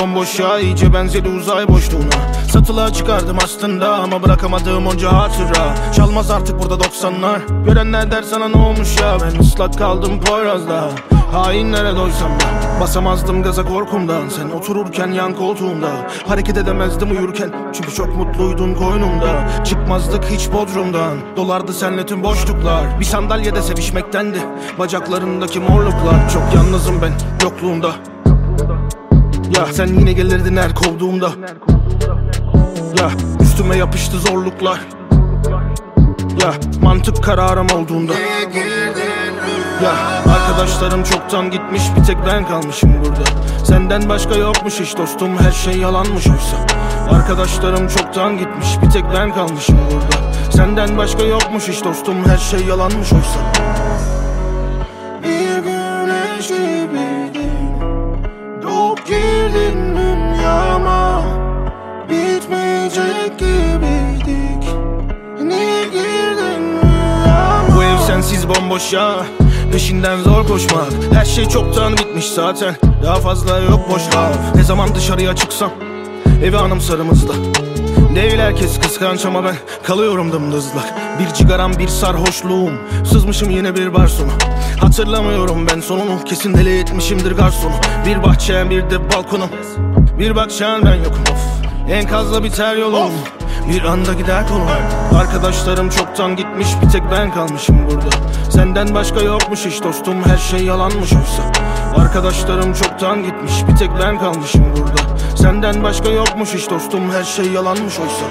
bomboş ya iyice benzedi uzay boşluğuna. Satılığa çıkardım aslında ama bırakamadığım onca hatıra. Çalmaz artık burada 90'lar Görenler der sana ne olmuş ya? Ben ıslak kaldım Poyraz'da. Hainlere doysam da Basamazdım gaza korkumdan. Sen otururken yan koltuğumda. Hareket edemezdim uyurken. Çünkü çok mutluydun koynumda. Çıkmazdık hiç bodrumdan. Dolardı senle tüm boşluklar. Bir sandalyede sevişmektendi. Bacaklarındaki morluklar. Çok yalnızım ben yokluğunda Ya sen yine gelirdin her kovduğumda. Ya üstüme yapıştı zorluklar. Ya mantık kararım olduğunda. Ya arkadaşlarım çoktan gitmiş bir tek ben kalmışım burada. Senden başka yokmuş hiç dostum her şey yalanmış oysa. Arkadaşlarım çoktan gitmiş bir tek ben kalmışım burada. Senden başka yokmuş hiç dostum her şey yalanmış oysa gibiydik. Niye girdin Bu ev sensiz bomboş ya. Peşinden zor koşmak. Her şey çoktan bitmiş zaten. Daha fazla yok boş laf Ne zaman dışarıya çıksam? Evi anımsarımızda Değil herkes kıskanç ama ben kalıyorum dımdızlak. Bir cigaram bir sarhoşluğum. Sızmışım yine bir bar sonu Hatırlamıyorum ben sonunu. Kesin deli etmişimdir garsonu. Bir bahçem bir de balkonum. Bir bakşan ben yokum. Of Enkazla biter yolum. Bir anda gider konu Arkadaşlarım çoktan gitmiş bir tek ben kalmışım burada. Senden başka yokmuş hiç dostum her şey yalanmış oysa. Arkadaşlarım çoktan gitmiş bir tek ben kalmışım burada. Senden başka yokmuş hiç dostum her şey yalanmış oysa